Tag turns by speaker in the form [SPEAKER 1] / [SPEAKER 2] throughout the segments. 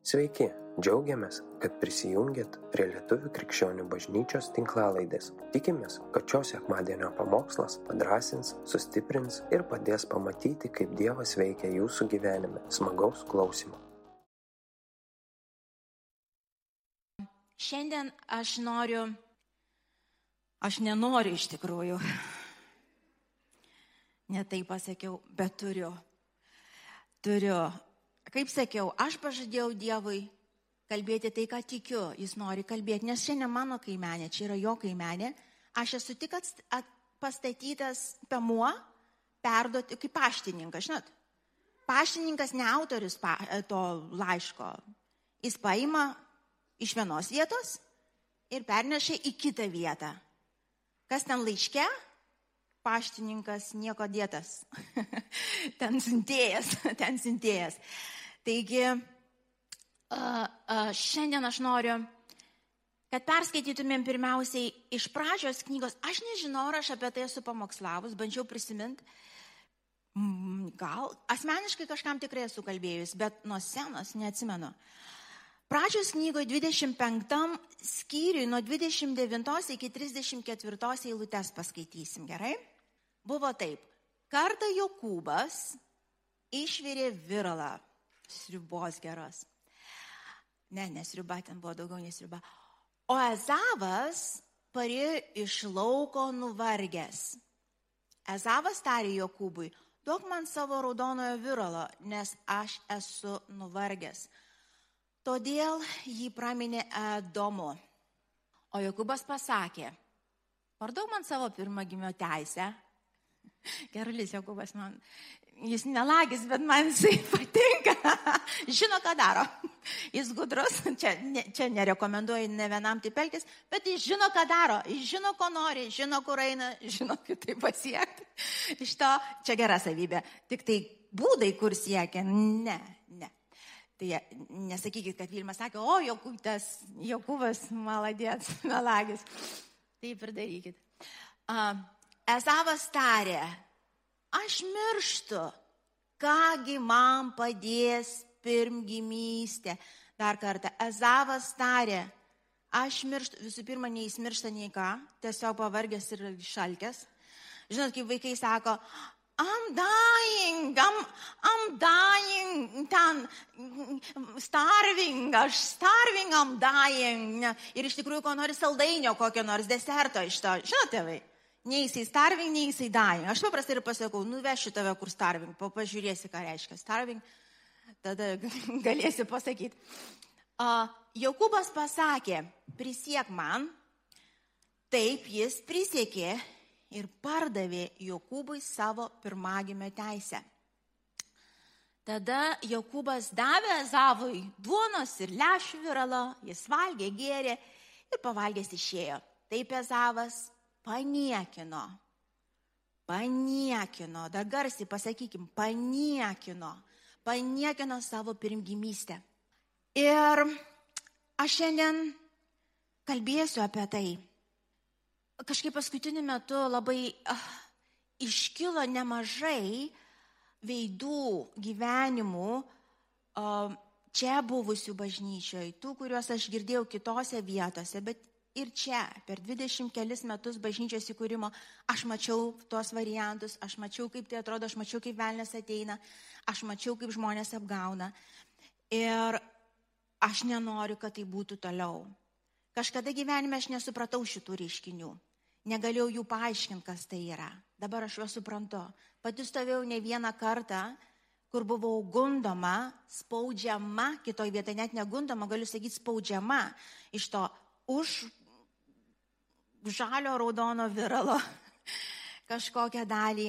[SPEAKER 1] Sveiki, džiaugiamės, kad prisijungiat prie Lietuvių krikščionių bažnyčios tinklalaidės. Tikimės, kad šios sekmadienio pamokslas padrasins, sustiprins ir padės pamatyti, kaip Dievas veikia jūsų gyvenime. Smagaus klausimų.
[SPEAKER 2] Šiandien aš noriu, aš nenoriu iš tikrųjų, netai pasakiau, bet turiu, turiu kaip sakiau, aš pažadėjau Dievui kalbėti tai, ką tikiu, jis nori kalbėti, nes šiandien mano kaimenė, čia yra jo kaimenė, aš esu tik pastatytas pemuo, perduoti kaip paštininkas, žinot. Paštininkas ne autorius pa, to laiško. Jis paima iš vienos vietos ir perneša į kitą vietą. Kas ten laiške? Paštininkas nieko dėtas. ten siuntėjas, ten siuntėjas. Taigi, šiandien aš noriu, kad perskaitytumėm pirmiausiai iš pradžios knygos. Aš nežinau, ar aš apie tai esu pamokslavus, bandžiau prisiminti. Mm, gal asmeniškai kažkam tikrai esu kalbėjus, bet nuo senos neatsimenu. Pradžios knygoje 25 skyriui nuo 29 iki 34 eilutės paskaitysim, gerai? Buvo taip. Kartą Jokūbas išvirė viralą sriubos geros. Ne, nesriuba, ten buvo daugiau nesriuba. O Ezavas parėjo iš lauko nuvargęs. Ezavas tarė Jokūbui, duok man savo raudonojo viralo, nes aš esu nuvargęs. Todėl jį praminė Edomu. O Jokūbas pasakė, parduok man savo pirmagimio teisę. Gerulis Jokūbas man jis nelagis, bet man jisai patinka. Žino, ką daro. Jis gudrus, čia, ne, čia nerekomenduoju ne vienam taip elgtis, bet jis žino, ką daro. Jis žino, ko nori, žino, kur eina, žino, kaip tai pasiekti. Iš to čia gera savybė. Tik tai būdai, kur siekia, ne, ne. Tai nesakykit, kad Vilma sakė, o Jokūbas, Jokūbas, maladėts, melagis. Taip ir darykit. Uh, Esavas tarė, aš mirštu, kągi man padės pirmgimystė. Dar kartą, Ezavas tarė, aš mirštu, visų pirma, nei jis miršta nei ką, tiesiog pavargęs ir šalkęs. Žinot, kaip vaikai sako, I'm dying, I'm, I'm dying, ten, starving, aš starving, I'm dying. Ir iš tikrųjų, ko nori saldainio, kokio nors deserto iš to. Žinote, tėvai? Nei jisai starving, nei jisai dying. Aš paprastai ir pasakau, nuvešiu tave kur starving, pažiūrėsi, ką reiškia starving, tada galėsi pasakyti. Uh, Jokūbas pasakė, prisiek man, taip jis prisiekė ir pardavė Jokūbui savo pirmagimio teisę. Tada Jokūbas davė Zavui duonos ir lešių viralo, jis valgė, gėrė ir pavalgęs išėjo. Taip Ezavas paniekino. Paniekino, dar garsiai pasakykim, paniekino. Paniekino savo pirmgimystę. Ir aš šiandien kalbėsiu apie tai. Kažkaip paskutiniu metu labai uh, iškilo nemažai veidų gyvenimų uh, čia buvusių bažnyčioje, tų, kuriuos aš girdėjau kitose vietose, bet ir čia per 20 kelis metus bažnyčios įkūrimo aš mačiau tuos variantus, aš mačiau, kaip tai atrodo, aš mačiau, kaip velnės ateina, aš mačiau, kaip žmonės apgauna. Ir aš nenoriu, kad tai būtų toliau. Kažkada gyvenime aš nesupratau šitų reiškinių. Negalėjau jų paaiškinti, kas tai yra. Dabar aš juos suprantu. Pati stovėjau ne vieną kartą, kur buvau gundoma, spaudžiama, kitoj vietoje net negundoma, galiu sakyti, spaudžiama iš to už žalio raudono viralo kažkokią dalį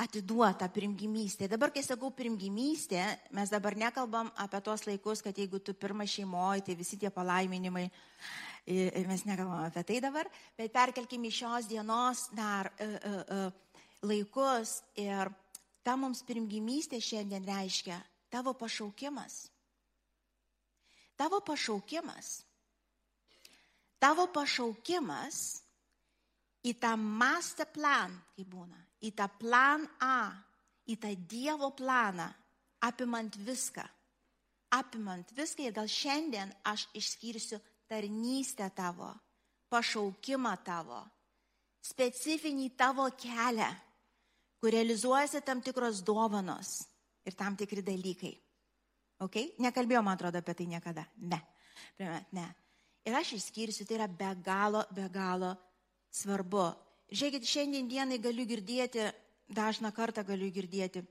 [SPEAKER 2] atiduota primgimystė. Dabar, kai sakau primgimystė, mes dabar nekalbam apie tos laikus, kad jeigu tu pirmą šeimoji, tai visi tie palaiminimai, mes nekalbam apie tai dabar, bet perkelkime iš šios dienos dar uh, uh, uh, laikus ir ta mums primgimystė šiandien reiškia tavo pašaukimas. Tavo pašaukimas tavo pašaukimas į tą master plan, kaip būna, į tą plan A, į tą Dievo planą, apimant viską. apimant viską ir gal šiandien aš išskirsiu tarnystę tavo, pašaukimą tavo, specifinį tavo kelią, kur realizuojasi tam tikros dovanos ir tam tikri dalykai. Ok? Nekalbėjau, man atrodo, apie tai niekada. Ne. Ne. Ir aš išskirsiu, tai yra be galo, be galo svarbu. Žiūrėkit, šiandien dienai galiu girdėti, dažną kartą galiu girdėti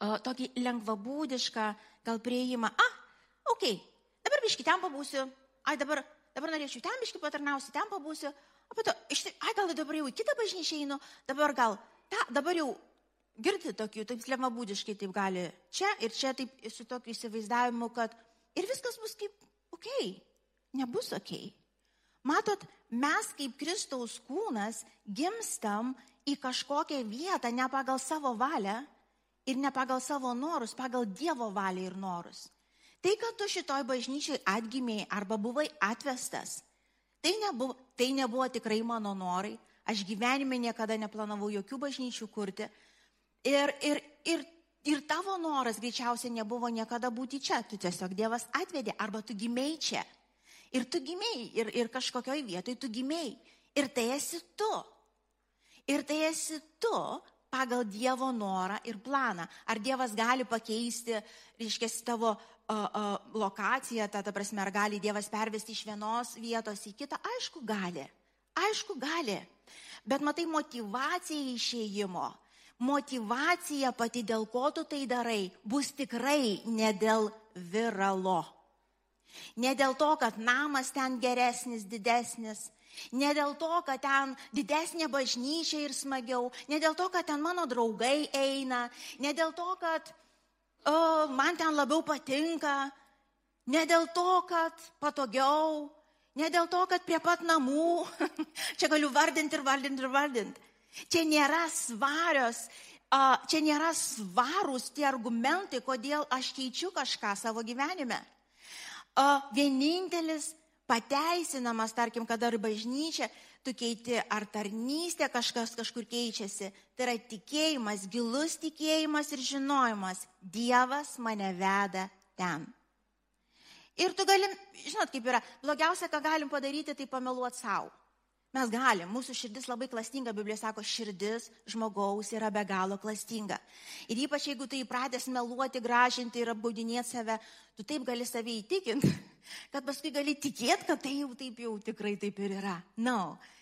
[SPEAKER 2] o, tokį lengvabūdišką gal prieimą. A, ok, dabar biški ten pabūsiu, ai dabar, dabar norėčiau ten biški patarnausiu, ten pabūsiu, o po to, ai gal dabar jau į kitą bažnyčią einu, dabar gal, ta, dabar jau girdi tokių, taip lengvabūdiškai taip gali čia ir čia taip su tokiu įsivaizdavimu, kad ir viskas bus kaip ok, nebus ok. Matot, mes kaip Kristaus kūnas gimstam į kažkokią vietą ne pagal savo valią ir ne pagal savo norus, pagal Dievo valią ir norus. Tai, kad tu šitoj bažnyčiai atgimėjai arba buvai atvestas, tai nebuvo, tai nebuvo tikrai mano norai. Aš gyvenime niekada neplanavau jokių bažnyčių kurti. Ir, ir, ir, ir tavo noras greičiausiai nebuvo niekada būti čia. Tu tiesiog Dievas atvedė arba tu gimėjai čia. Ir tu gimėjai ir, ir kažkokioj vietoj tu gimėjai. Ir tai esi tu. Ir tai esi tu, pagal Dievo norą ir planą. Ar Dievas gali pakeisti, reiškia, tavo uh, uh, lokaciją, ta, ta prasme, ar gali Dievas pervesti iš vienos vietos į kitą? Aišku, gali. Aišku, gali. Bet matai, motivacija išėjimo, motivacija pati, dėl ko tu tai darai, bus tikrai ne dėl viralo. Ne dėl to, kad namas ten geresnis, didesnis, Ne dėl to, kad ten didesnė bažnyčia ir smagiau, ne dėl to, kad ten mano draugai eina, ne dėl to, kad o, man ten labiau patinka, ne dėl to, kad patogiau, ne dėl to, kad prie pat namų, čia galiu vardinti ir vardinti ir vardinti. Čia nėra svarios, čia nėra svarūs tie argumentai, kodėl aš keičiu kažką savo gyvenime. Vienintelis pateisinamas, tarkim, kad ar bažnyčia, tu keiti ar tarnystė kažkas kažkur keičiasi. Tai yra tikėjimas, gilus tikėjimas ir žinojimas. Dievas mane veda ten. Ir tu galim, žinot kaip yra, blogiausia, ką galim padaryti, tai pameluoti savo. Mes galim, mūsų širdis labai klastinga, Biblija sako, širdis žmogaus yra be galo klastinga. Ir ypač jeigu tu įpratęs meluoti, gražinti ir apgaudinėti save, tu taip gali save įtikinti, kad paskui gali tikėti, kad tai jau taip jau tikrai taip ir yra. Na, no,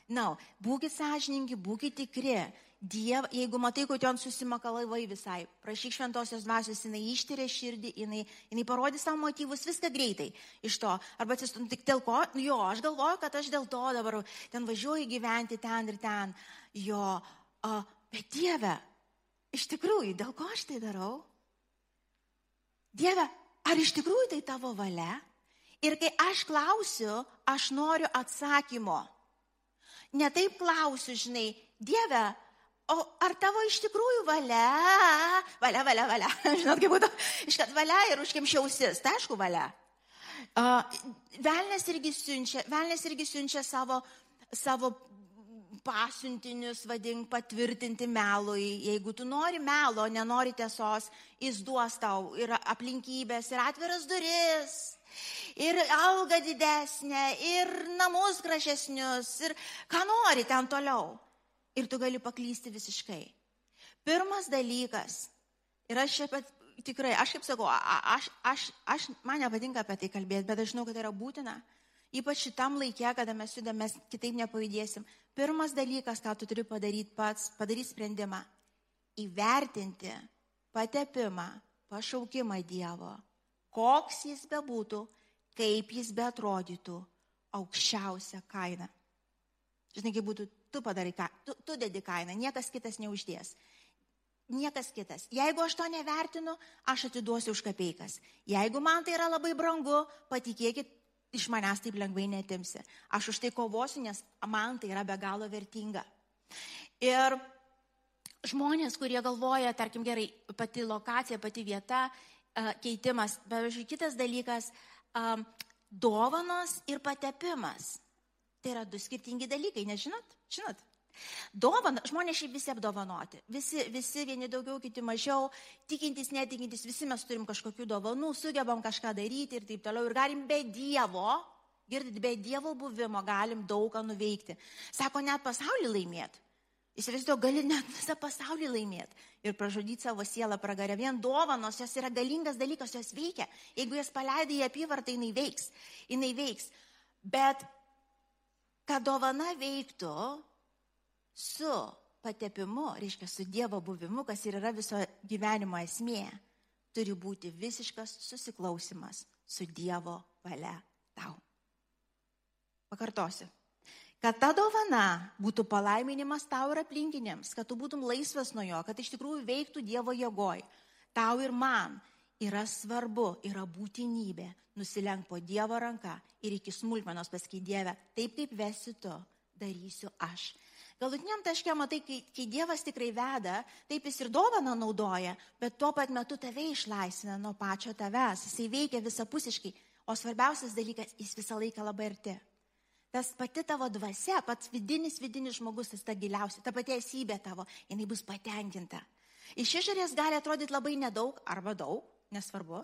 [SPEAKER 2] na, no. būkite sąžiningi, būkite tikri. Diev, jeigu matai, kad ten susimakalavai visai, prašyk šventosios dvasios, jinai ištyrė širdį, jinai, jinai parodys tau motyvus viską greitai iš to. Arba atsistum tik dėl ko, nu jo, aš galvoju, kad aš dėl to dabar ten važiuoju gyventi ten ir ten. Jo, a, bet Dieve, iš tikrųjų, dėl ko aš tai darau? Dieve, ar iš tikrųjų tai tavo valia? Ir kai aš klausiu, aš noriu atsakymo. Ne taip klausiu, žinai, Dieve, O ar tavo iš tikrųjų valia? Valia, valia, valia. Žinot, kaip būtų, iškat valia ir užkimšiausis. Tai aišku, valia. Uh, velnės irgi siunčia, velnės irgi siunčia savo, savo pasiuntinius, vadink, patvirtinti melui. Jeigu tu nori melo, nenori tiesos, jis duos tau ir aplinkybės, ir atviras duris, ir algą didesnę, ir namus gražesnius, ir ką nori ten toliau ir tu gali paklysti visiškai. Pirmas dalykas, ir aš čia pat, tikrai, aš kaip sakau, aš, aš, aš, man nepatinka apie tai kalbėti, bet aš žinau, kad tai yra būtina. Ypač šitam laikė, kada mes judame, mes kitaip nepajudėsim. Pirmas dalykas, ką tu turi padaryti pats, padaryti sprendimą. Įvertinti patepimą, pašaukimą Dievo. Koks jis bebūtų, kaip jis beatrodytų, aukščiausia kaina. Žinai, kaip būtų tu padarai, ką, tu, tu dedi kainą, niekas kitas neuždės. Niekas kitas. Jeigu aš to nevertinu, aš atiduosiu už kapeikas. Jeigu man tai yra labai brangu, patikėkit, iš manęs taip lengvai netimsi. Aš už tai kovosiu, nes man tai yra be galo vertinga. Ir žmonės, kurie galvoja, tarkim gerai, pati lokacija, pati vieta, keitimas, bet kitas dalykas, dovanos ir patepimas. Tai yra du skirtingi dalykai, nežinot? Žinot? Dovana, žmonės šiaip visi apdovanoti. Visi, visi vieni daugiau, kiti mažiau, tikintis, netikintis, visi mes turim kažkokių dovanų, sugebam kažką daryti ir taip toliau. Ir galim be Dievo, girdit, be Dievo buvimo galim daug ką nuveikti. Sako, net pasaulį laimėti. Įsivaizduoju, gali net visą pasaulį laimėti ir pražudyti savo sielą pragarę. Vien dovanos, jos yra galingas dalykas, jos veikia. Jeigu jas paleidai į apyvartą, jinai veiks. Jinai veiks. Bet kad dovana veiktų, su patepimu, reiškia su Dievo buvimu, kas ir yra viso gyvenimo esmė, turi būti visiškas susiklausimas su Dievo valia tau. Pakartosiu. Kad ta dovana būtų palaiminimas tau ir aplinkiniams, kad tu būtum laisvas nuo jo, kad iš tikrųjų veiktų Dievo jėgoj, tau ir man yra svarbu, yra būtinybė nusilenk po Dievo ranką ir iki smulkmenos pasakyti Dievę, taip kaip vesi tu, darysiu aš. Galutiniam taške matai, kai, kai Dievas tikrai veda, taip jis ir dovana naudoja, bet tuo pat metu tave išlaisvina nuo pačio tavęs, jisai veikia visapusiškai, o svarbiausias dalykas, jis visą laiką labai arti. Tas pati tavo dvasia, pats vidinis, vidinis žmogus, tas ta giliausia, ta pati esybė tavo, jinai bus patenkinta. Iš išorės gali atrodyti labai nedaug arba daug, nesvarbu.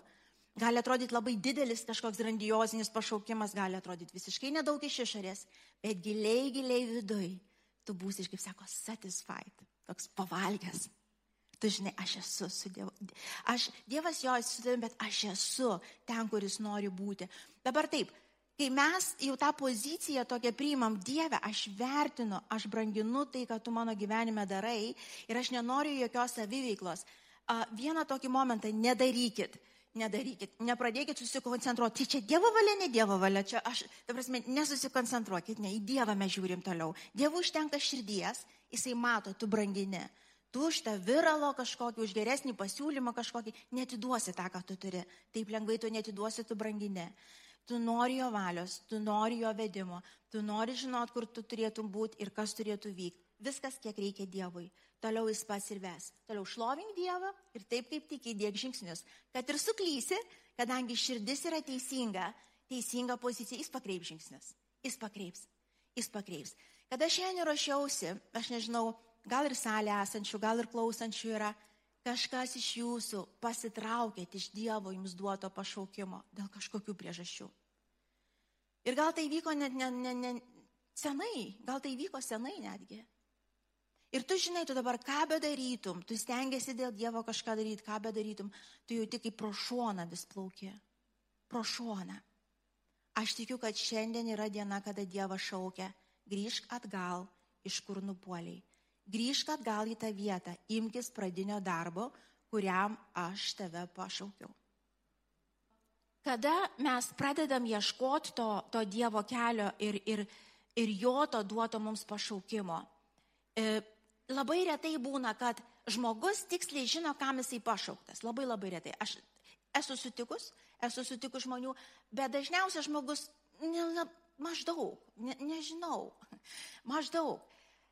[SPEAKER 2] Gali atrodyti labai didelis kažkoks grandiozinis pašaukimas, gali atrodyti visiškai nedaug iš išorės, bet giliai, giliai viduje tu būsi, kaip sako, satisfied, toks pavalgęs. Tu žinai, aš esu su Dievu. Aš, dievas jo su tavimi, bet aš esu ten, kuris nori būti. Dabar taip, kai mes jau tą poziciją tokią priimam, Dieve, aš vertinu, aš branginu tai, ką tu mano gyvenime darai ir aš nenoriu jokios saviveiklos. Vieną tokį momentą nedarykit nedarykit, nepradėkit susikoncentruoti, tai čia Dievo valia, ne Dievo valia, čia aš, ta prasme, nesusikoncentruokit, ne, į Dievą mes žiūrim toliau. Dievų užtenka širdies, jisai mato, tu brangini. Tu už tą viralo kažkokį, už geresnį pasiūlymą kažkokį, netiduosi tą, ką tu turi. Taip lengvai tu netiduosi, tu brangini. Tu nori jo valios, tu nori jo vedimo, tu nori žinot, kur tu turėtum būti ir kas turėtų vykti. Viskas, kiek reikia Dievui toliau jis pas ir ves. Toliau šlovink Dievą ir taip kaip tik įdėk žingsnius. Kad ir suklysi, kadangi širdis yra teisinga, teisinga pozicija, jis pakreips žingsnius. Jis pakreips. Jis pakreips. Kada šiandien ruošiausi, aš nežinau, gal ir salė esančių, gal ir klausančių yra, kažkas iš jūsų pasitraukėt iš Dievo jums duoto pašaukimo dėl kažkokių priežasčių. Ir gal tai vyko net ne, ne, ne, senai, gal tai vyko senai netgi. Ir tu žinai, tu dabar ką bedarytum, tu stengiasi dėl Dievo kažką daryti, ką bedarytum, tu jau tik kaip pro šoną vis plauki. Pro šoną. Aš tikiu, kad šiandien yra diena, kada Dievas šaukia, grįžk atgal, iš kur nupoliai. Grįžk atgal į tą vietą, imkis pradinio darbo, kuriam aš tave pašaukiau. Kada mes pradedam ieškoti to, to Dievo kelio ir, ir, ir jo to duoto mums pašaukimo, e, labai retai būna, kad žmogus tiksliai žino, kam jisai pašauktas. Labai labai retai. Aš esu sutikus, esu sutikus žmonių, bet dažniausiai žmogus ne, ne, maždaug, ne, nežinau, maždaug.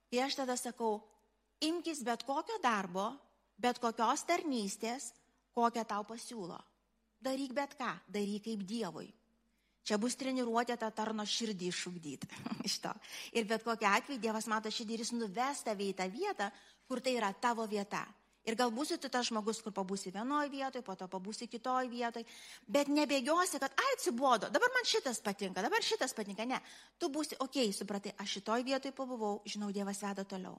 [SPEAKER 2] Ir aš tada sakau, imkis bet kokio darbo, bet kokios tarnystės, kokią tau pasiūlo. Daryk bet ką, daryk kaip Dievui. Čia bus treniruotė tą tarno širdį išugdyti iš to. Ir bet kokia atveju Dievas mato širdį ir jis nuves tave į tą vietą, kur tai yra tavo vieta. Ir gal būsi tu tas žmogus, kur pabūsi vienoje vietoje, po to pabūsi kitoje vietoje, bet nebėgiosi, kad, ai, atsibodo, dabar man šitas patinka, dabar šitas patinka. Ne, tu būsi, okei, okay, supratai, aš šitoje vietoje pabuvau, žinau, Dievas veda toliau.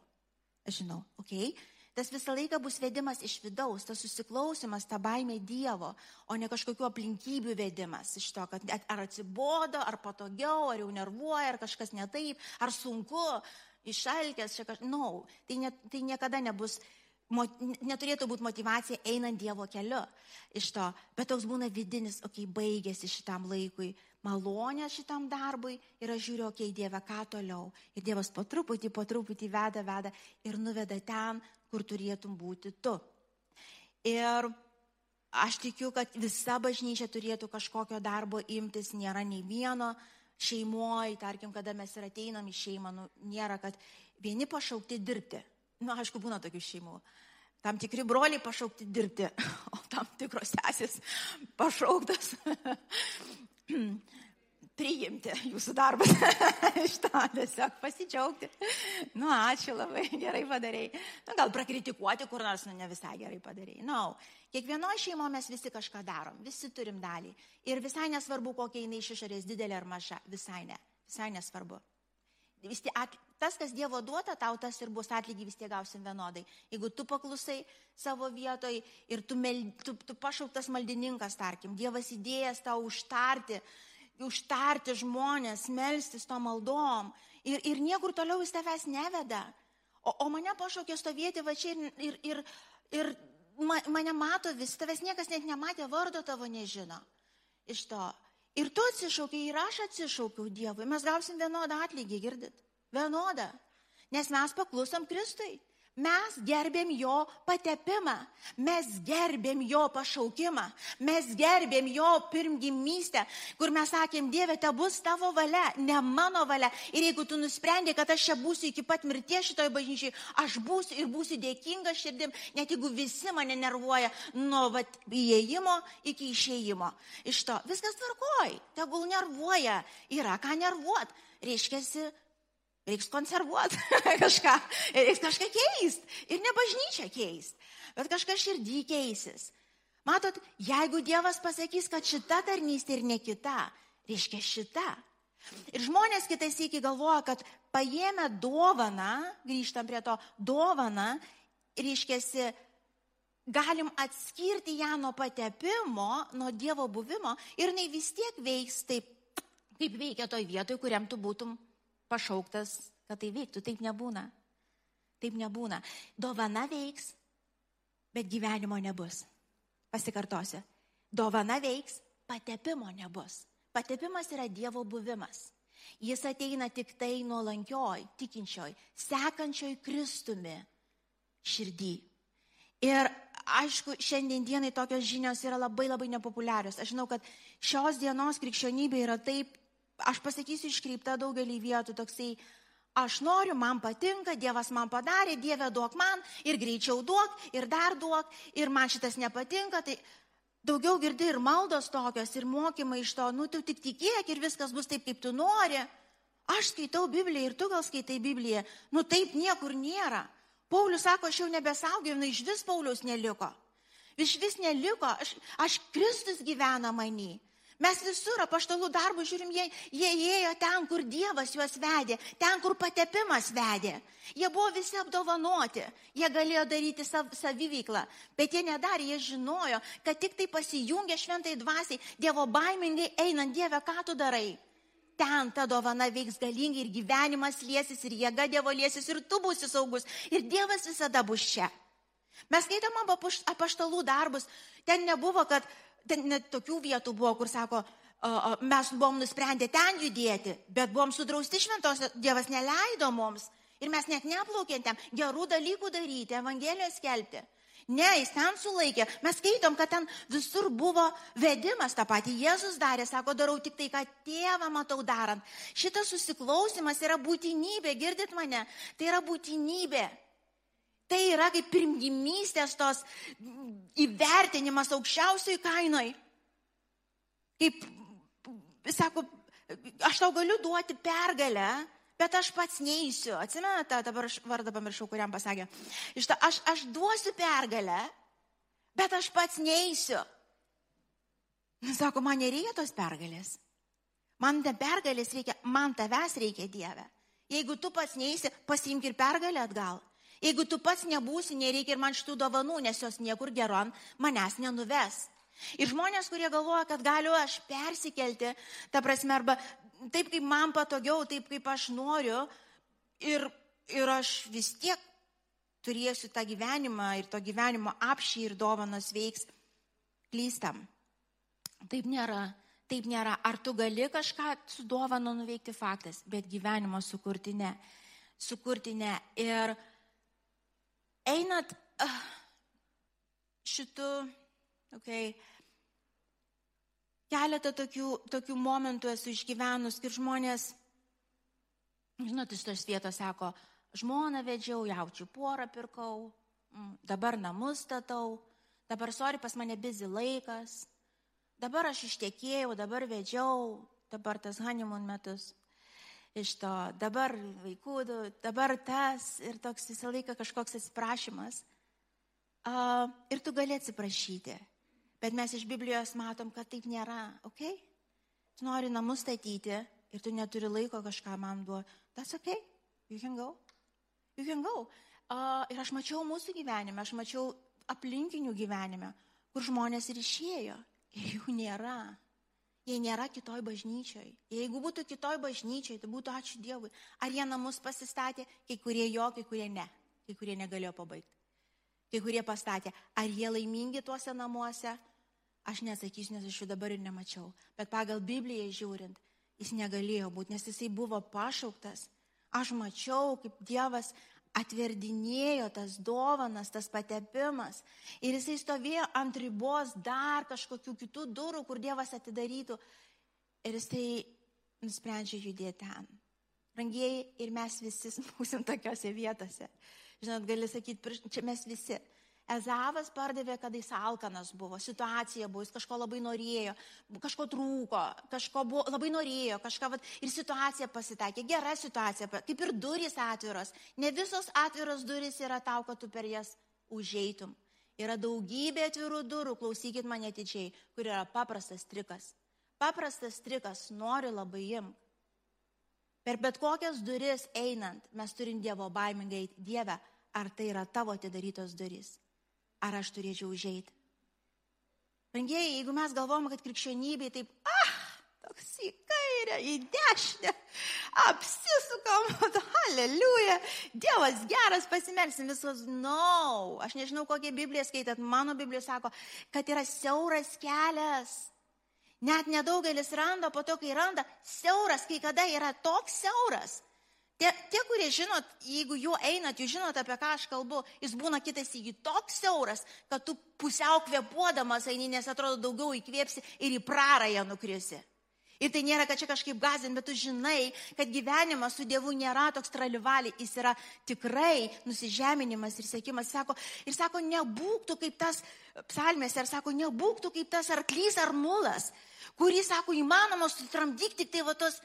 [SPEAKER 2] Aš žinau, okei, okay, Tas visą laiką bus vedimas iš vidaus, tas susiklausimas, ta baimė Dievo, o ne kažkokiu aplinkybių vedimas iš to, kad ar atsibodo, ar patogiau, ar jau nervuoja, ar kažkas netaip, ar sunku, išalkęs, čia kažkas. No, tai, ne, tai niekada nebus, neturėtų būti motivacija einant Dievo keliu iš to, bet toks būna vidinis, okei, okay, baigėsi šitam laikui, malonę šitam darbui ir aš žiūriu, okei, okay, Dieve, ką toliau. Ir Dievas po truputį, po truputį veda, veda ir nuveda ten, kur turėtum būti tu. Ir aš tikiu, kad visa bažnyčia turėtų kažkokio darbo imtis, nėra nei vieno šeimoje, tarkim, kada mes ir ateinam į šeimą, nu, nėra, kad vieni pašaukti dirbti. Na, nu, aišku, būna tokių šeimų. Tam tikri broliai pašaukti dirbti, o tam tikros sesės pašauktas priimti jūsų darbus. Iš to tiesiog pasidžiaugti. Nu, ačiū labai, gerai padarėjai. Nu, gal prakritikuoti kur nors, nu, ne visai gerai padarėjai. Na, no. kiekvienoje šeimoje mes visi kažką darom, visi turim dalį. Ir visai nesvarbu, kokia jinai iš išorės didelė ar maža, visai ne, visai nesvarbu. Vis tiek, tas, kas Dievo duota, tau tas ir bus atlygį vis tiek gausim vienodai. Jeigu tu paklusai savo vietoj ir tu, mel, tu, tu pašauktas maldininkas, tarkim, Dievas įdėjęs tau užtarti, užtarti žmonės, melstis to maldom ir, ir niekur toliau jis tavęs neveda. O, o mane pašaukė stovėti va čia ir, ir, ir, ir mane mato vis, tavęs niekas net nematė, vardo tavo nežino. Iš to. Ir tu atsišaukiai, ir aš atsišaukiau Dievui. Mes gausim vienodą atlygį, girdit? Vienodą. Nes mes paklusom Kristui. Mes gerbėm jo patepimą, mes gerbėm jo pašaukimą, mes gerbėm jo pirmgimystę, kur mes sakėm, Dieve, te bus tavo valia, ne mano valia. Ir jeigu tu nusprendė, kad aš čia būsiu iki pat mirties šitoje bažnyčiai, aš būsiu ir būsiu dėkinga širdim, net jeigu visi mane nervuoja nuo vat, įėjimo iki išėjimo. Iš to viskas tvarkoj, tegul nervuoja, yra ką nervuot. Reiškia, Reiks konservuoti kažką, reiks kažką keisti. Ir ne bažnyčia keisti, bet kažką širdį keisis. Matot, jeigu Dievas pasakys, kad šita tarnystė ir ne kita, reiškia šita. Ir žmonės kitais iki galvoja, kad paėmę dovaną, grįžtam prie to, dovaną, reiškia, galim atskirti ją nuo patepimo, nuo Dievo buvimo ir jinai vis tiek veiks taip, kaip veikia toj vietoj, kuriam tu būtum pašauktas, kad tai veiktų. Taip nebūna. Taip nebūna. Dovana veiks, bet gyvenimo nebus. Pasikartosiu. Dovana veiks, patepimo nebus. Patepimas yra Dievo buvimas. Jis ateina tik tai nuolankioj, tikinčioj, sekančioj Kristumi širdį. Ir aišku, šiandien dienai tokios žinios yra labai labai nepopuliarios. Aš žinau, kad šios dienos krikščionybė yra taip aš pasakysiu iškreipta daugelį vietų toksai, aš noriu, man patinka, Dievas man padarė, Dieve duok man ir greičiau duok ir dar duok ir man šitas nepatinka, tai daugiau girdi ir maldos tokios ir mokymai iš to, nu tu tik tikėk ir viskas bus taip, kaip tu nori. Aš skaitau Bibliją ir tu gal skaitai Bibliją, nu taip niekur nėra. Paulius sako, aš jau nebesaugiau, nu iš vis Paulius neliko. Iš vis neliko, aš, aš Kristus gyvena manį. Mes visur apaštalų darbų žiūrim, jie, jie ėjo ten, kur Dievas juos vedė, ten, kur patepimas vedė. Jie buvo visi apdovanoti, jie galėjo daryti sav, saviveiklą, bet jie nedarė, jie žinojo, kad tik tai pasijungia šventai dvasiai, Dievo baimingai einant, Dieve, ką tu darai. Ten ta dovana veiks galingai ir gyvenimas liesis, ir jėga Dievo liesis, ir tu būsi saugus, ir Dievas visada bus čia. Mes skaitom apaštalų darbus, ten nebuvo, kad ten net tokių vietų buvo, kur sako, mes buvom nusprendę ten judėti, bet buvom sudrausti šventos, Dievas neleido mums. Ir mes net neplaukėm gerų dalykų daryti, Evangelijos skelbti. Ne, jis ten sulaikė. Mes skaitom, kad ten visur buvo vedimas tą patį. Jėzus darė, sako, darau tik tai, ką tėvą matau darant. Šitas susiklausimas yra būtinybė, girdit mane? Tai yra būtinybė. Tai yra kaip pirmgimystės tos įvertinimas aukščiausiai kainoj. Kaip, sako, aš tau galiu duoti pergalę, bet aš pats neįsiu. Atsimenate, dabar aš vardą pamiršau, kuriam pasakė. Iš to, aš, aš duosiu pergalę, bet aš pats neįsiu. Sako, man nereikia tos pergalės. Man ne pergalės reikia, man tavęs reikia Dieve. Jeigu tu pats neįsi, pasiimk ir pergalę atgal. Jeigu tu pats nebūsi, nereikia ir man šitų dovanų, nes jos niekur geron manęs nenuves. Ir žmonės, kurie galvoja, kad galiu aš persikelti, ta prasme, arba taip, kaip man patogiau, taip, kaip aš noriu, ir, ir aš vis tiek turėsiu tą gyvenimą ir to gyvenimo apšį ir dovanos veiks, klystam. Taip nėra. Taip nėra. Ar tu gali kažką su dovanu nuveikti faktas, bet gyvenimo sukurti ne. Sukurti ne. Ir einat uh, šitų, okay, keletą tokių, tokių momentų esu išgyvenus, kai žmonės, žinot, iš tos vietos sako, žmoną vedžiau, jaučiu porą pirkau, mm, dabar namus statau, dabar sori pas mane bizi laikas, dabar aš ištekėjau, dabar vedžiau, dabar tas honeymoon metus. Iš to dabar vaikų, dabar tas ir toks visą laiką kažkoks atsiprašymas. Uh, ir tu gali atsiprašyti. Bet mes iš Biblijos matom, kad taip nėra, ok? Tu nori namus statyti ir tu neturi laiko kažką man duoti. Tas ok, you can go. You can go. Uh, ir aš mačiau mūsų gyvenime, aš mačiau aplinkinių gyvenime, kur žmonės ir išėjo. Ir jų nėra. Jie nėra kitoj bažnyčioj. Jeigu būtų kitoj bažnyčioj, tai būtų ačiū Dievui. Ar jie namus pasistatė, kai kurie jo, kai kurie ne. Kai kurie negalėjo pabaigti. Kai kurie pastatė. Ar jie laimingi tuose namuose? Aš nesakysiu, nes aš jų dabar ir nemačiau. Bet pagal Bibliją žiūrint, jis negalėjo būti, nes jisai buvo pašauktas. Aš mačiau, kaip Dievas atverdinėjo tas dovanas, tas patepimas. Ir jisai stovėjo ant ribos dar kažkokių kitų durų, kur Dievas atidarytų. Ir jisai nusprendžia judėti ten. Rangieji, ir mes visi būsim tokiose vietose. Žinot, gali sakyti, čia mes visi. Ezavas pardavė, kada jis alkanas buvo, situacija buvo, jis kažko labai norėjo, kažko trūko, kažko buvo, labai norėjo, kažką, vat, ir situacija pasitakė, gera situacija, kaip ir durys atviros. Ne visos atviros durys yra tau, kad tu per jas užeitum. Yra daugybė atvirų durų, klausykit mane atidžiai, kur yra paprastas trikas. Paprastas trikas, nori labai imk. Per bet kokias duris einant, mes turim Dievo baimingai eiti. Dieve, ar tai yra tavo atidarytos durys? Ar aš turėčiau užeiti? Rangieji, jeigu mes galvojame, kad krikščionybė taip, ah, toks į kairę, į dešinę, apsisukam, aleliuja, Dievas geras, pasimelsim visos, no, aš nežinau, kokią Bibliją skaitat, mano Biblija sako, kad yra siauras kelias. Net nedaugelis randa, po to, kai randa, siauras, kai kada yra toks siauras. Tie, tie, kurie žinot, jeigu juo einat, jūs žinot, apie ką aš kalbu, jis būna kitas įgy toks siauras, kad tu pusiau kvepuodamas eini, nes atrodo daugiau įkvėpsi ir į prarąją nukrisi. Ir tai nėra, kad čia kažkaip gazin, bet tu žinai, kad gyvenimas su Dievu nėra toks tralivaliai, jis yra tikrai nusižeminimas ir sėkimas. Sako, ir sako, nebūk tu kaip tas psalmėse, ir sako, nebūk tu kaip tas arklys ar mulas, kurį, sako, įmanoma sutramdyti tik tai va tos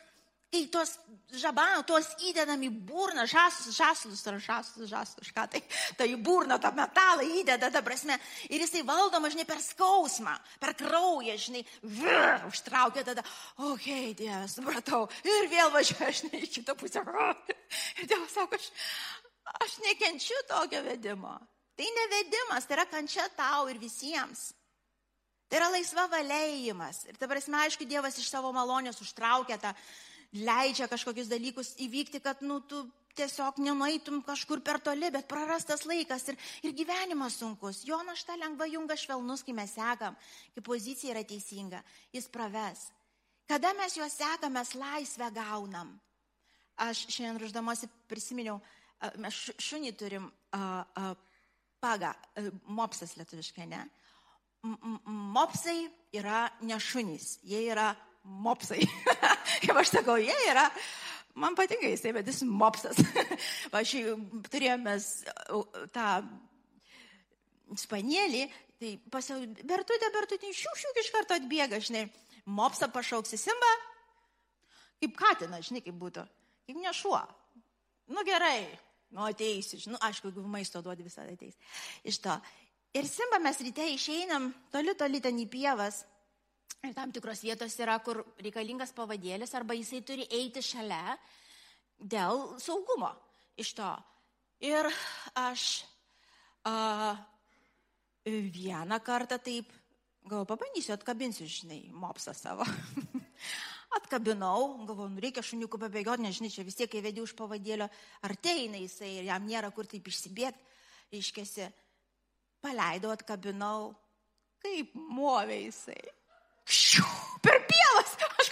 [SPEAKER 2] kai tuos žabano, tuos įdedam į burną, žaslus, žaslus ar žaslus, žaslus, ką tai, tai į burną tą metalą įdeda, ta prasme, ir jisai valdoma, žinai, per skausmą, per kraują, žinai, vir, užtraukia tada, okei, okay, Dieve, supratau, ir vėl važiuoja, žinai, į kitą pusę. Ir Dievas sako, aš, aš nekenčiu tokio vedimo. Tai ne vedimas, tai yra kančia tau ir visiems. Tai yra laisva valėjimas. Ir dabar, aišku, Dievas iš savo malonės užtraukia tą leidžia kažkokius dalykus įvykti, kad, nu, tu tiesiog nenueitum kažkur per toli, bet prarastas laikas ir, ir gyvenimas sunkus. Jo našta lengva junga švelnus, kai mes sekam, kai pozicija yra teisinga, jis praves. Kada mes juos sekam, mes laisvę gaunam. Aš šiandien ruždamosi prisiminiau, mes šu- šunį turim a, a, paga, a, mopsas lietuviškai, ne? M- m- Mopsai yra ne šunys, jie yra mopsai. Kaip aš sakau, jie yra, man patinka jisai, bet jis mopsas. Aš turėjome tą spanėlį, tai pasiau, bertutė, bertutė, šiuk, šiuk iš karto atbėga, žinai, mopsą pašauksi simba, kaip katina, žinai, kaip būtų, kaip ne šuo. Nu gerai, nu ateisi, žinai, nu, aišku, jeigu maisto duodi visada ateis. Iš to. Ir simba mes ryte išeinam, toli, toli ten į pievas. Ir tam tikros vietos yra, kur reikalingas pavadėlis, arba jisai turi eiti šalia dėl saugumo iš to. Ir aš a, vieną kartą taip, gal pabandysiu, atkabinsiu, žinai, mopsą savo. Atkabinau, galvoju, nu, reikia šuniukų pabėgioti, nežinai, čia vis tiek, kai vedi už pavadėlio, ar teina jisai ir jam nėra kur taip išsibėgti, iškesi. Paleidau, atkabinau, kaip movė jisai. Šiu, per pievas, aš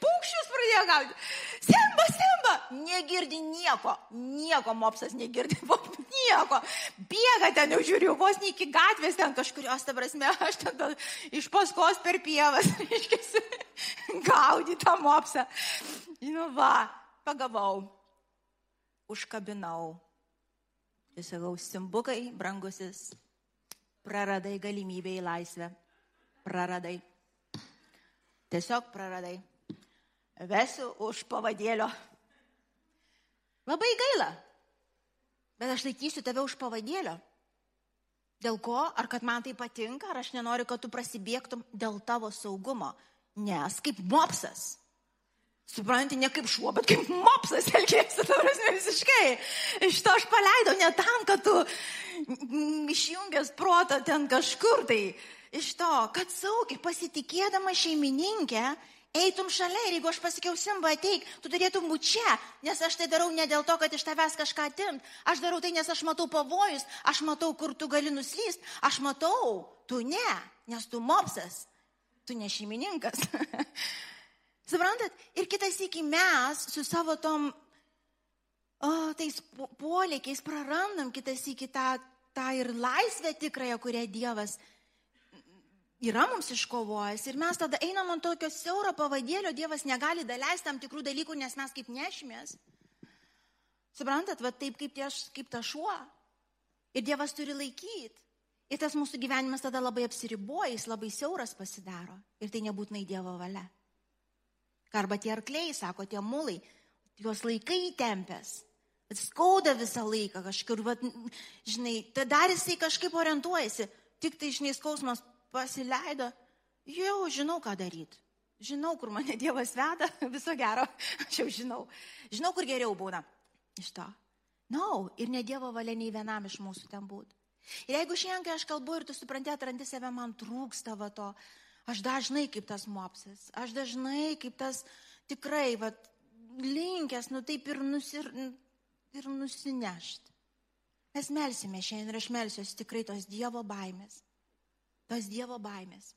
[SPEAKER 2] paukščius pradėjo gauti. Semba, semba, negirdi nieko, nieko mopsas negirdi, nieko. Bėga ten, jau žiūriu, vos ne iki gatvės ten kažkurios, ta prasme, aš ten gal iš paskos per pievas, reiškia, gaudį tą mopsą. Nu va, pagavau, užkabinau. Ir sakau, simbukai, brangusis, praradai galimybę į laisvę praradai. Tiesiog praradai. vesiu už pavadėlio. Labai gaila, bet aš laikysiu tave už pavadėlio. Dėl ko? Ar kad man tai patinka, ar aš nenoriu, kad tu prasibėgtum dėl tavo saugumo. Nes kaip mopsas. Supranti, ne kaip šuo, bet kaip mopsas elgėsi, ta prasme, visiškai. Iš to aš paleidau ne tam, kad tu išjungęs protą ten kažkur tai. Iš to, kad saugiai pasitikėdama šeimininkė, eitum šalia ir jeigu aš pasakiau Simba ateik, tu turėtum būti čia, nes aš tai darau ne dėl to, kad iš tavęs kažką atimt, aš darau tai, nes aš matau pavojus, aš matau, kur tu gali nuslyst, aš matau, tu ne, nes tu mopsas, tu ne šeimininkas. Suprantat? Ir kitas iki mes su savo tom, o, tais polėkiais prarandam kitas iki tą, tą ir laisvę tikrąją, kurią Dievas yra mums iškovojęs ir mes tada einam ant tokio siauro pavadėlio, Dievas negali daleisti tam tikrų dalykų, nes mes kaip nešmės. Suprantat, va taip kaip, tie, kaip ta šuo. Ir Dievas turi laikyti. Ir tas mūsų gyvenimas tada labai apsiriboja, jis labai siauras pasidaro. Ir tai nebūtinai Dievo valia. Arba tie arkliai, sako tie mulai, juos laikai įtempęs. Skauda visą laiką kažkur, va, žinai, tada dar jisai kažkaip orientuojasi. Tik tai, žinai, skausmas pasileido, jau žinau, ką daryti. Žinau, kur mane Dievas veda, viso gero, aš jau žinau. Žinau, kur geriau būna iš to. Na, no, ir ne Dievo valia nei vienam iš mūsų ten būtų. Ir jeigu šiandien, kai aš kalbu ir tu supranti, atrandi save, man trūksta va to, aš dažnai kaip tas mopsas, aš dažnai kaip tas tikrai, va, linkęs, nu taip ir, nusir, ir nusinešti. Mes melsime šiandien ir aš melsiuosi tikrai tos Dievo baimės tos Dievo baimės.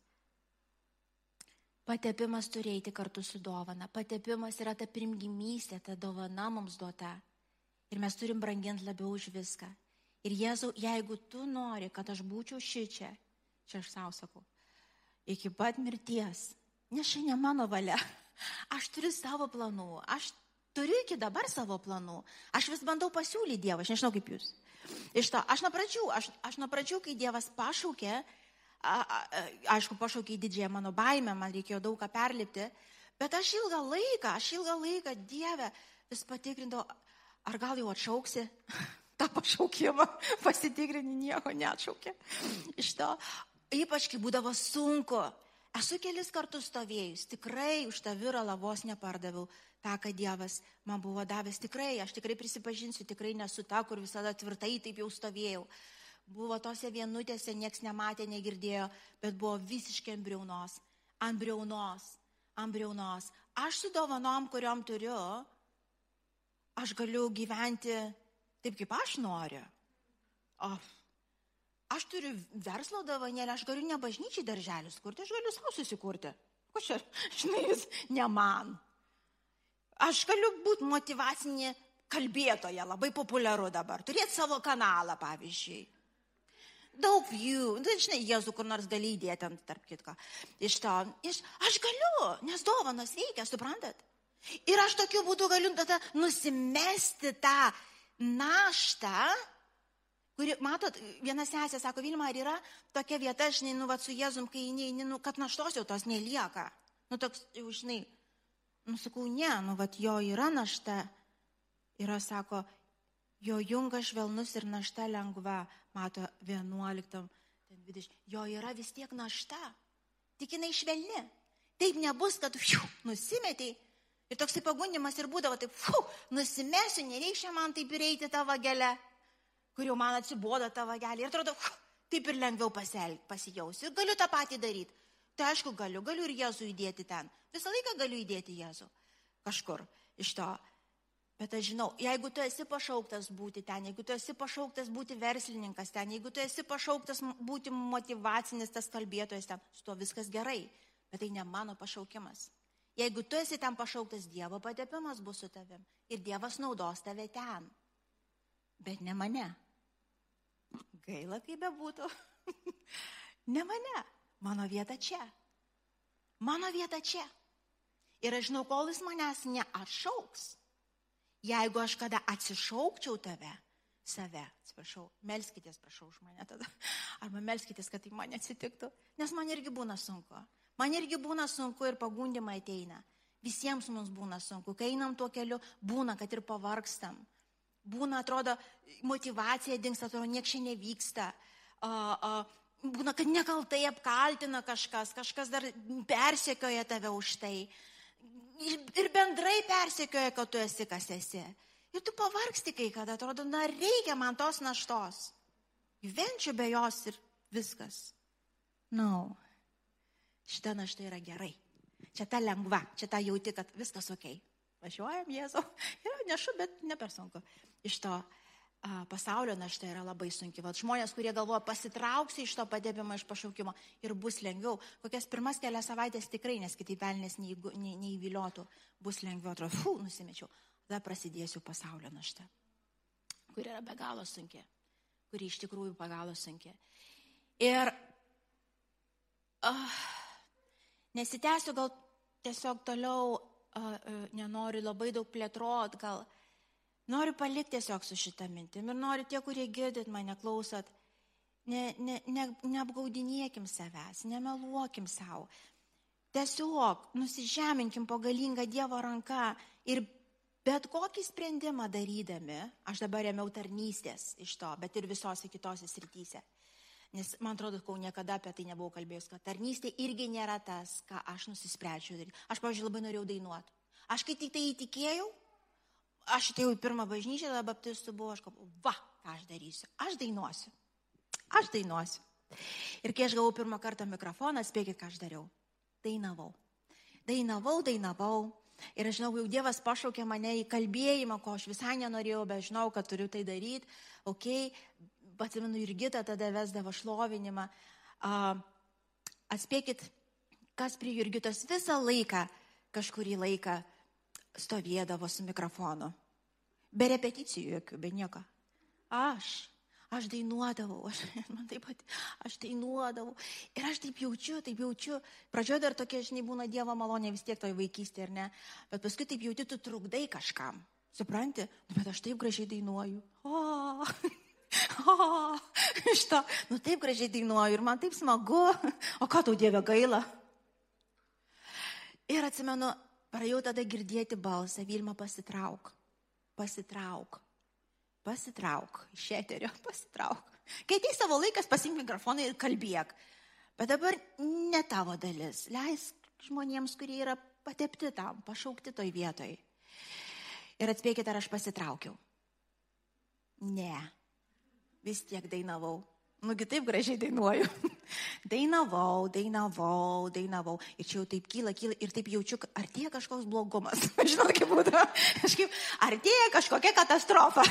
[SPEAKER 2] Patepimas turi eiti kartu su dovana. Patepimas yra ta primgimystė, ta dovana mums duota. Ir mes turim branginti labiau už viską. Ir Jėzau, jeigu tu nori, kad aš būčiau šičia, čia aš savo sakau, iki pat mirties, nes šiandien mano valia, aš turiu savo planų, aš turiu iki dabar savo planų, aš vis bandau pasiūlyti Dievą, aš nežinau kaip jūs. Iš to, aš nuo pradžių, aš, aš nuo pradžių, kai Dievas pašaukė, aišku, pašaukė į didžiąją mano baimę, man reikėjo daug ką perlipti, bet aš ilgą laiką, aš ilgą laiką Dievę vis patikrindavau, ar gal jau atšauksi? Tą pašaukimą, pasitikrinti nieko neatšaukė. Iš to, ypač kai būdavo sunku, esu kelis kartus stovėjus, tikrai už tą viralą vos nepardaviau. Tą, ką Dievas man buvo davęs, tikrai, aš tikrai prisipažinsiu, tikrai nesu ta, kur visada tvirtai taip jau stovėjau buvo tose vienutėse, nieks nematė, negirdėjo, bet buvo visiškai ant briaunos, ant briaunos, ant briaunos. Aš su dovanom, kuriuom turiu, aš galiu gyventi taip, kaip aš noriu. O, aš turiu verslo dovanėlę, aš galiu ne bažnyčiai darželius kurti, aš galiu savo susikurti. Ko čia, žinai, jūs ne man. Aš galiu būti motivacinė kalbėtoja, labai populiaru dabar, turėti savo kanalą, pavyzdžiui daug jų, nu, žinai, Jėzų kur nors gali įdėti ant, tarp kitko. Iš to, iš, aš galiu, nes dovanos reikia, suprantat? Ir aš tokiu būdu galiu tada nusimesti tą naštą, kuri, matot, viena sesė sako, Vilma, ar yra tokia vieta, žinai, nu, va, su Jėzum, kai eini, nu, kad naštos jau tos nelieka. Nu, toks, jau, žinai, nu, sakau, ne, nu, va, jo yra našta. Ir aš sako, jo jungas švelnus ir našta lengva, mato 11, 20. Jo yra vis tiek našta, tik jinai švelni. Taip nebus, kad fiu, nusimetei. Ir toksai pagundimas ir būdavo taip, fu, nusimesiu, nereikia man taip ir eiti tą vagelę, kur jau man atsibodo tą vagelę. Ir atrodo, fu, taip ir lengviau pasijausiu. Ir galiu tą patį daryti. Tai aišku, galiu, galiu ir Jėzų įdėti ten. Visą laiką galiu įdėti Jėzų. Kažkur iš to. Bet aš žinau, jeigu tu esi pašauktas būti ten, jeigu tu esi pašauktas būti verslininkas ten, jeigu tu esi pašauktas būti motivacinis tas kalbėtojas ten, su to viskas gerai, bet tai ne mano pašaukimas. Jeigu tu esi ten pašauktas, Dievo patepimas bus su tavim ir Dievas naudos tave ten, bet ne mane. Gaila, kaip bebūtų. ne mane, mano vieta čia. Mano vieta čia. Ir aš žinau, kol jis manęs neatšauks Jeigu aš kada atsišaukčiau tave, save, atsiprašau, melskitės, prašau už mane tada. Arba melskitės, kad tai man atsitiktų. Nes man irgi būna sunku. Man irgi būna sunku ir pagundimai ateina. Visiems mums būna sunku. Kai einam tuo keliu, būna, kad ir pavargstam. Būna, atrodo, motivacija dinksta, atrodo, nieks čia nevyksta. Uh, uh, būna, kad nekaltai apkaltina kažkas, kažkas dar persekioja tave už tai. Ir bendrai persekioja, kad tu esi kas esi. Ir tu pavargsti kai kada, atrodo, na reikia man tos naštos. Gyvenčiau be jos ir viskas. Na, no. šita našta yra gerai. Čia ta lengva, čia ta jauti, kad viskas ok. Važiuojam, Jėzau. Ja, nešu, bet ne per sunku. Iš to pasaulio našta yra labai sunki. Vat žmonės, kurie galvoja, pasitrauksi iš to padėbimo, iš pašaukimo ir bus lengviau. Kokias pirmas kelias savaitės tikrai, nes kitaip velnės neįviliotų, bus lengviau. Atrodo, fu, nusimečiau. Tada prasidėsiu pasaulio našta, kuri yra be galo sunki, kuri iš tikrųjų be galo sunki. Ir uh, nesitęsiu gal tiesiog toliau, uh, uh, nenoriu labai daug plėtrot, gal uh, Noriu palikti tiesiog su šitą mintim ir noriu tie, kurie girdit mane, klausot, ne, ne, ne, neapgaudinėkim savęs, nemeluokim savo. Tiesiog nusižeminkim po galingą Dievo ranką ir bet kokį sprendimą darydami, aš dabar remiau tarnystės iš to, bet ir visose kitose srityse. Nes man atrodo, kol niekada apie tai nebuvau kalbėjus, kad tarnystė irgi nėra tas, ką aš nusisprendžiau daryti. Aš, pavyzdžiui, labai norėjau dainuoti. Aš kai tik tai įtikėjau, aš atėjau į pirmą bažnyčią, tada baptistų buvo, aš galvoju, va, ką aš darysiu. Aš dainuosiu. Aš dainuosiu. Ir kai aš gavau pirmą kartą mikrofoną, spėkit, ką aš dariau. Dainavau. Dainavau, dainavau. Ir aš žinau, jau Dievas pašaukė mane į kalbėjimą, ko aš visai nenorėjau, bet žinau, kad turiu tai daryti. Ok, atsimenu, ir Gita tada vesdavo šlovinimą. Uh, atspėkit, kas prie Jurgitos visą laiką, kažkurį laiką stovėdavo su mikrofonu. Be repeticijų jokių, be nieko. Aš, aš dainuodavau, aš, man taip pat, aš dainuodavau. Ir aš taip jaučiu, taip jaučiu. Pradžioje dar tokia, žinai, būna Dievo malonė vis tiek toje vaikystėje, ar ne? Bet paskui taip jauti, tu trukdai kažkam. Supranti? Nu, bet aš taip gražiai dainuoju. O, o, iš to, nu taip gražiai dainuoju ir man taip smagu. O ką tau Dieve gaila? Ir atsimenu, Pradėjau tada girdėti balsą, Vilma pasitrauk, pasitrauk, pasitrauk, iš eterio pasitrauk. Kai ateis savo laikas, pasimk mikrofoną ir kalbėk. Bet dabar ne tavo dalis. Leisk žmonėms, kurie yra patepti tam, pašaukti toj vietoj. Ir atspėkite, ar aš pasitraukiau. Ne. Vis tiek dainavau. Nugi taip gražiai dainuoju. dainavau, dainavau, dainavau. Ir čia jau taip kyla, kyla ir taip jaučiu, kad artėja kažkoks blogumas. Žinau, kaip būtų. Kažkaip artėja kažkokia katastrofa.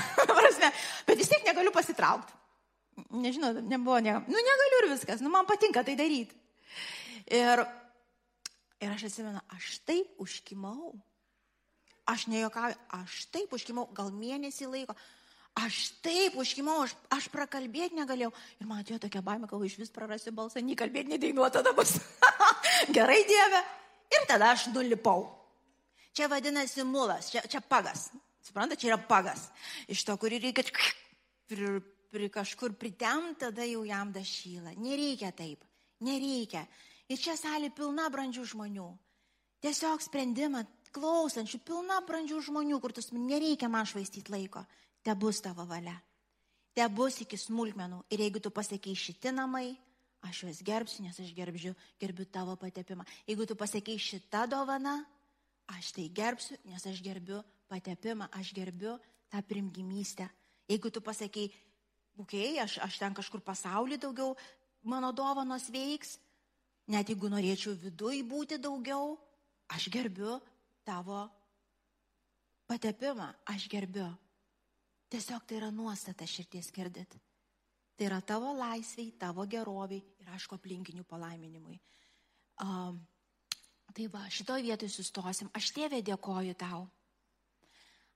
[SPEAKER 2] Bet vis tiek negaliu pasitraukti. Nežinau, nebuvo, ne, nu negaliu ir viskas, nu man patinka tai daryti. Ir, ir aš atsimenu, aš taip užkimau. Aš nejokauju, aš taip užkimau, gal mėnesį laiko. Aš taip užkimau, aš, aš prakalbėti negalėjau. Ir man atėjo tokia baime, kad iš vis prarasiu balsą, nei kalbėti, nei dainuoti tada bus. Gerai, Dieve. Ir tada aš nulipau. Čia vadinasi mulas, čia, čia pagas. Suprantate, čia yra pagas. Iš to, kurį reikia pri, pri kažkur pritem, tada jau jam dašyla. Nereikia taip. Nereikia. Ir čia salė pilna brandžių žmonių. Tiesiog sprendimą klausančių, pilna brandžių žmonių, kur tu nereikia man švaistyti laiko te bus tavo valia. Te bus iki smulkmenų. Ir jeigu tu pasakai šiti namai, aš juos gerbsiu, nes aš gerbžiu, gerbiu tavo patepimą. Jeigu tu pasakai šitą dovaną, aš tai gerbsiu, nes aš gerbiu patepimą, aš gerbiu tą primgimystę. Jeigu tu pasakai, okei, okay, aš, aš ten kažkur pasaulį daugiau mano dovanos veiks, net jeigu norėčiau viduj būti daugiau, aš gerbiu tavo patepimą, aš gerbiu. Tiesiog tai yra nuostata širties girdit. Tai yra tavo laisviai, tavo geroviai ir aišku aplinkinių palaiminimui. Um, tai va, šitoje vietoje sustosim. Aš tėvė dėkoju tau.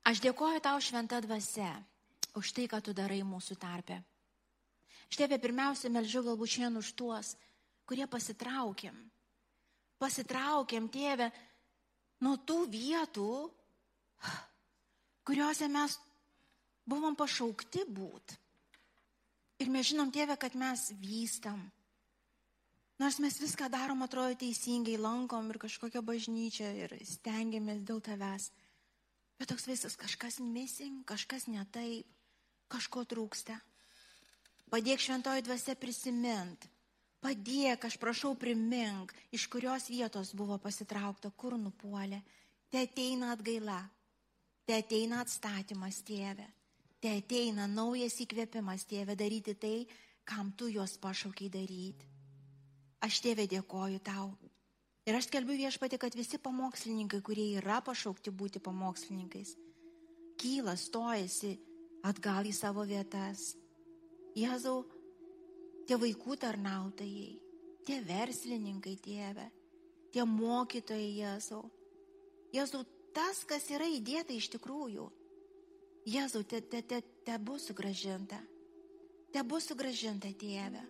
[SPEAKER 2] Aš dėkoju tau šventą dvasę už tai, ką tu darai mūsų tarpe. Aš tėvė pirmiausia melžiu galbūt šiandien už tuos, kurie pasitraukėm. Pasitraukėm, tėvė, nuo tų vietų, kuriuose mes buvom pašaukti būt. Ir mes žinom, tėvė, kad mes vystam. Nors mes viską darom, atrodo teisingai, lankom ir kažkokią bažnyčią ir stengiamės dėl tavęs. Bet toks visas kažkas missing, kažkas ne taip, kažko trūksta. Padėk šventoji dvasia prisimint. Padėk, aš prašau primink, iš kurios vietos buvo pasitraukta, kur nupuolė. Te ateina atgaila, te ateina atstatymas, tėve. Te ateina naujas įkvėpimas, tėve, daryti tai, kam tu juos pašaukiai daryti. Aš tėvė dėkoju tau. Ir aš skelbiu viešpatį, kad visi pamokslininkai, kurie yra pašaukti būti pamokslininkais, kyla, stojasi atgal į savo vietas. Jėzau, tie vaikų tarnautojai, tie verslininkai, tėve, tie mokytojai, Jėzau. Jėzau, tas, kas yra įdėta iš tikrųjų. Jėzau, te, te, te, te bus sugražinta. Te bus sugražinta, tėve.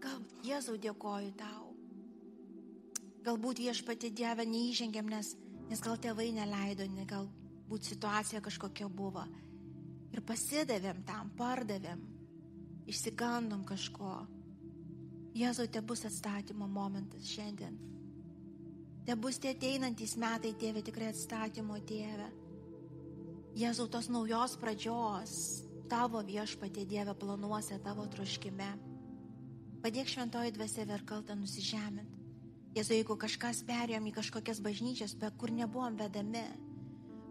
[SPEAKER 2] Gal Jėzau dėkoju tau. Galbūt viešpatį Dievę neįžengėm, nes, nes gal tėvai neleido, ne, galbūt situacija kažkokia buvo. Ir pasidavėm tam, pardavėm, išsigandom kažko. Jėzau, te bus atstatymo momentas šiandien. Te bus tie ateinantys metai, tėvė, tikrai atstatymo tėvė. Jėzau, tos naujos pradžios, tavo viešpatė Dieve planuose, tavo troškime. Padėk šventoji dvasia verkaltą nusižemint. Jėzu, jeigu kažkas perėjom į kažkokias bažnyčias, be kur nebuvom vedami,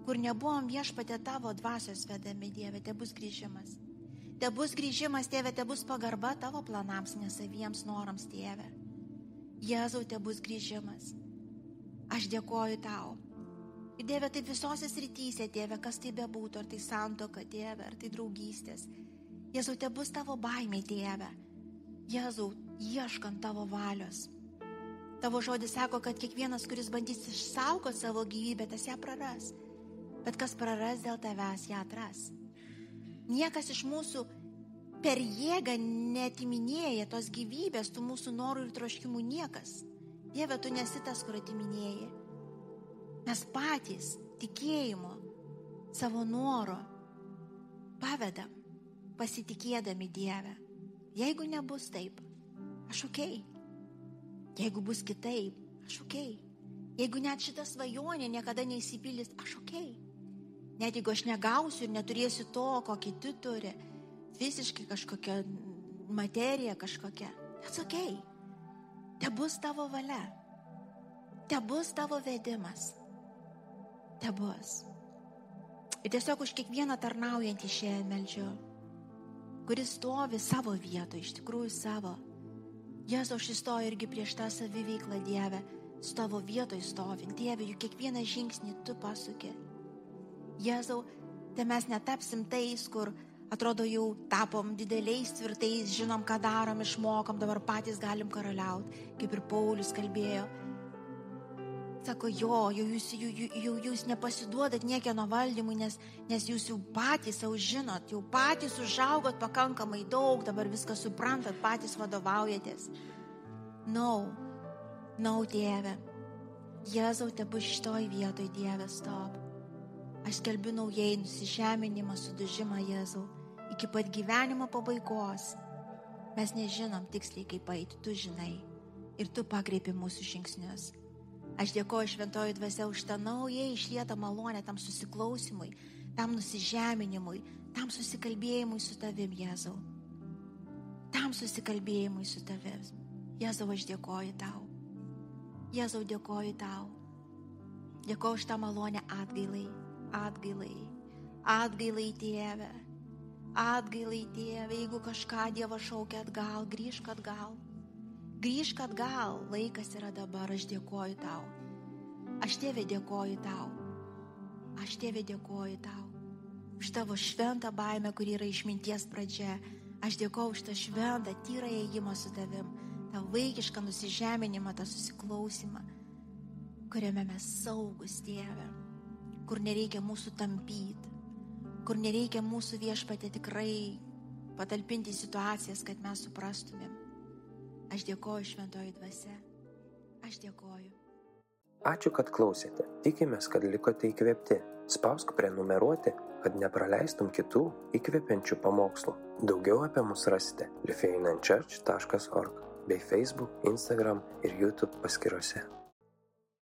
[SPEAKER 2] kur nebuvom viešpatė tavo dvasios vedami, Dieve, te bus grįžimas. Te bus grįžimas, Tėve, te bus pagarba tavo planams, nesaviems norams, Tėve. Jėzau, te bus grįžimas. Aš dėkoju tau. Ir Dieve, tai visose srityse, Tėve, kas tai bebūtų, ar tai santoka, Tėve, ar tai draugystės. Jėzau, te bus tavo baimė, Tėve. Jėzau, ieškant tavo valios. Tavo žodis sako, kad kiekvienas, kuris bandys išsaugoti savo gyvybę, tas ją praras. Bet kas praras dėl tavęs, ją atras. Niekas iš mūsų per jėgą netiminėja tos gyvybės, tų mūsų norų ir troškimų niekas. Dieve, tu nesi tas, kur atiminėjai. Mes patys tikėjimo, savo noro pavedam, pasitikėdami Dievę. Jeigu nebus taip, aš ok. Jeigu bus kitaip, aš ok. Jeigu net šita svajonė niekada neįsipildys, aš ok. Net jeigu aš negausiu ir neturėsiu to, ko kiti turi, fiziškai kažkokia materija kažkokia, that's ok. Te bus tavo valia. Te bus tavo vedimas. Te bus. Ir tiesiog už kiekvieną tarnaujantį šiandien melžiu kuris stovi savo vietoje, iš tikrųjų savo. Jėzau, aš įstoju irgi prieš tą saviveiklą Dievę, su tavo vietoje stovint. Dieve, juk kiekvieną žingsnį tu pasukė. Jėzau, tai mes netapsim tais, kur atrodo jau tapom dideliais, tvirtais, žinom, ką darom, išmokom, dabar patys galim karaliauti, kaip ir Paulius kalbėjo Sako, jo, jau jūs, jau, jau jūs nepasiduodat niekieno valdymui, nes, nes jūs jau patys jau žinot, jau patys užaugot pakankamai daug, dabar viską suprantat, patys vadovaujatės. Nau, no, nau, no, Dieve. Jėzau, te bus šitoj vietoj, Dieve, stop. Aš skelbiu naujai nusižeminimą, sudužimą Jėzau, iki pat gyvenimo pabaigos. Mes nežinom tiksliai, kaip eiti, tu žinai. Ir tu pakreipi mūsų žingsnius. Aš dėkoju šventoji dvasia už tą naujai išlietą malonę tam susiklausimui, tam nusižeminimui, tam susikalbėjimui su tavim, Jėzau. Tam susikalbėjimui su tavim. Jėzau, aš dėkoju tau. Jėzau, dėkoju tau. Dėkoju už tą malonę atgailai, atgailai, atgailai Tėve, atgailai Tėve, jeigu kažką Dievo šaukia atgal, grįžk atgal. Grįžk atgal, laikas yra dabar, aš dėkoju tau. Aš tėvė dėkoju tau. Aš tėvė dėkoju tau. Už tavo šventą baimę, kuri yra išminties pradžia. Aš dėkoju už tą šventą, tyrą įėjimą su tavim, tą vaikišką nusižeminimą, tą susiklausimą, kuriame mes saugus Dieve, kur nereikia mūsų tampyti, kur nereikia mūsų viešpatė tikrai patalpinti situacijas, kad mes suprastumėm. Aš dėkoju šventoji dvasia. Aš dėkoju.
[SPEAKER 1] Ačiū, kad klausėte. Tikimės, kad likote įkvėpti. Spausk prenumeruoti, kad nepraleistum kitų įkvepiančių pamokslų. Daugiau apie mus rasite lifeinanchurch.org. bei Facebook, Instagram ir YouTube paskyrose.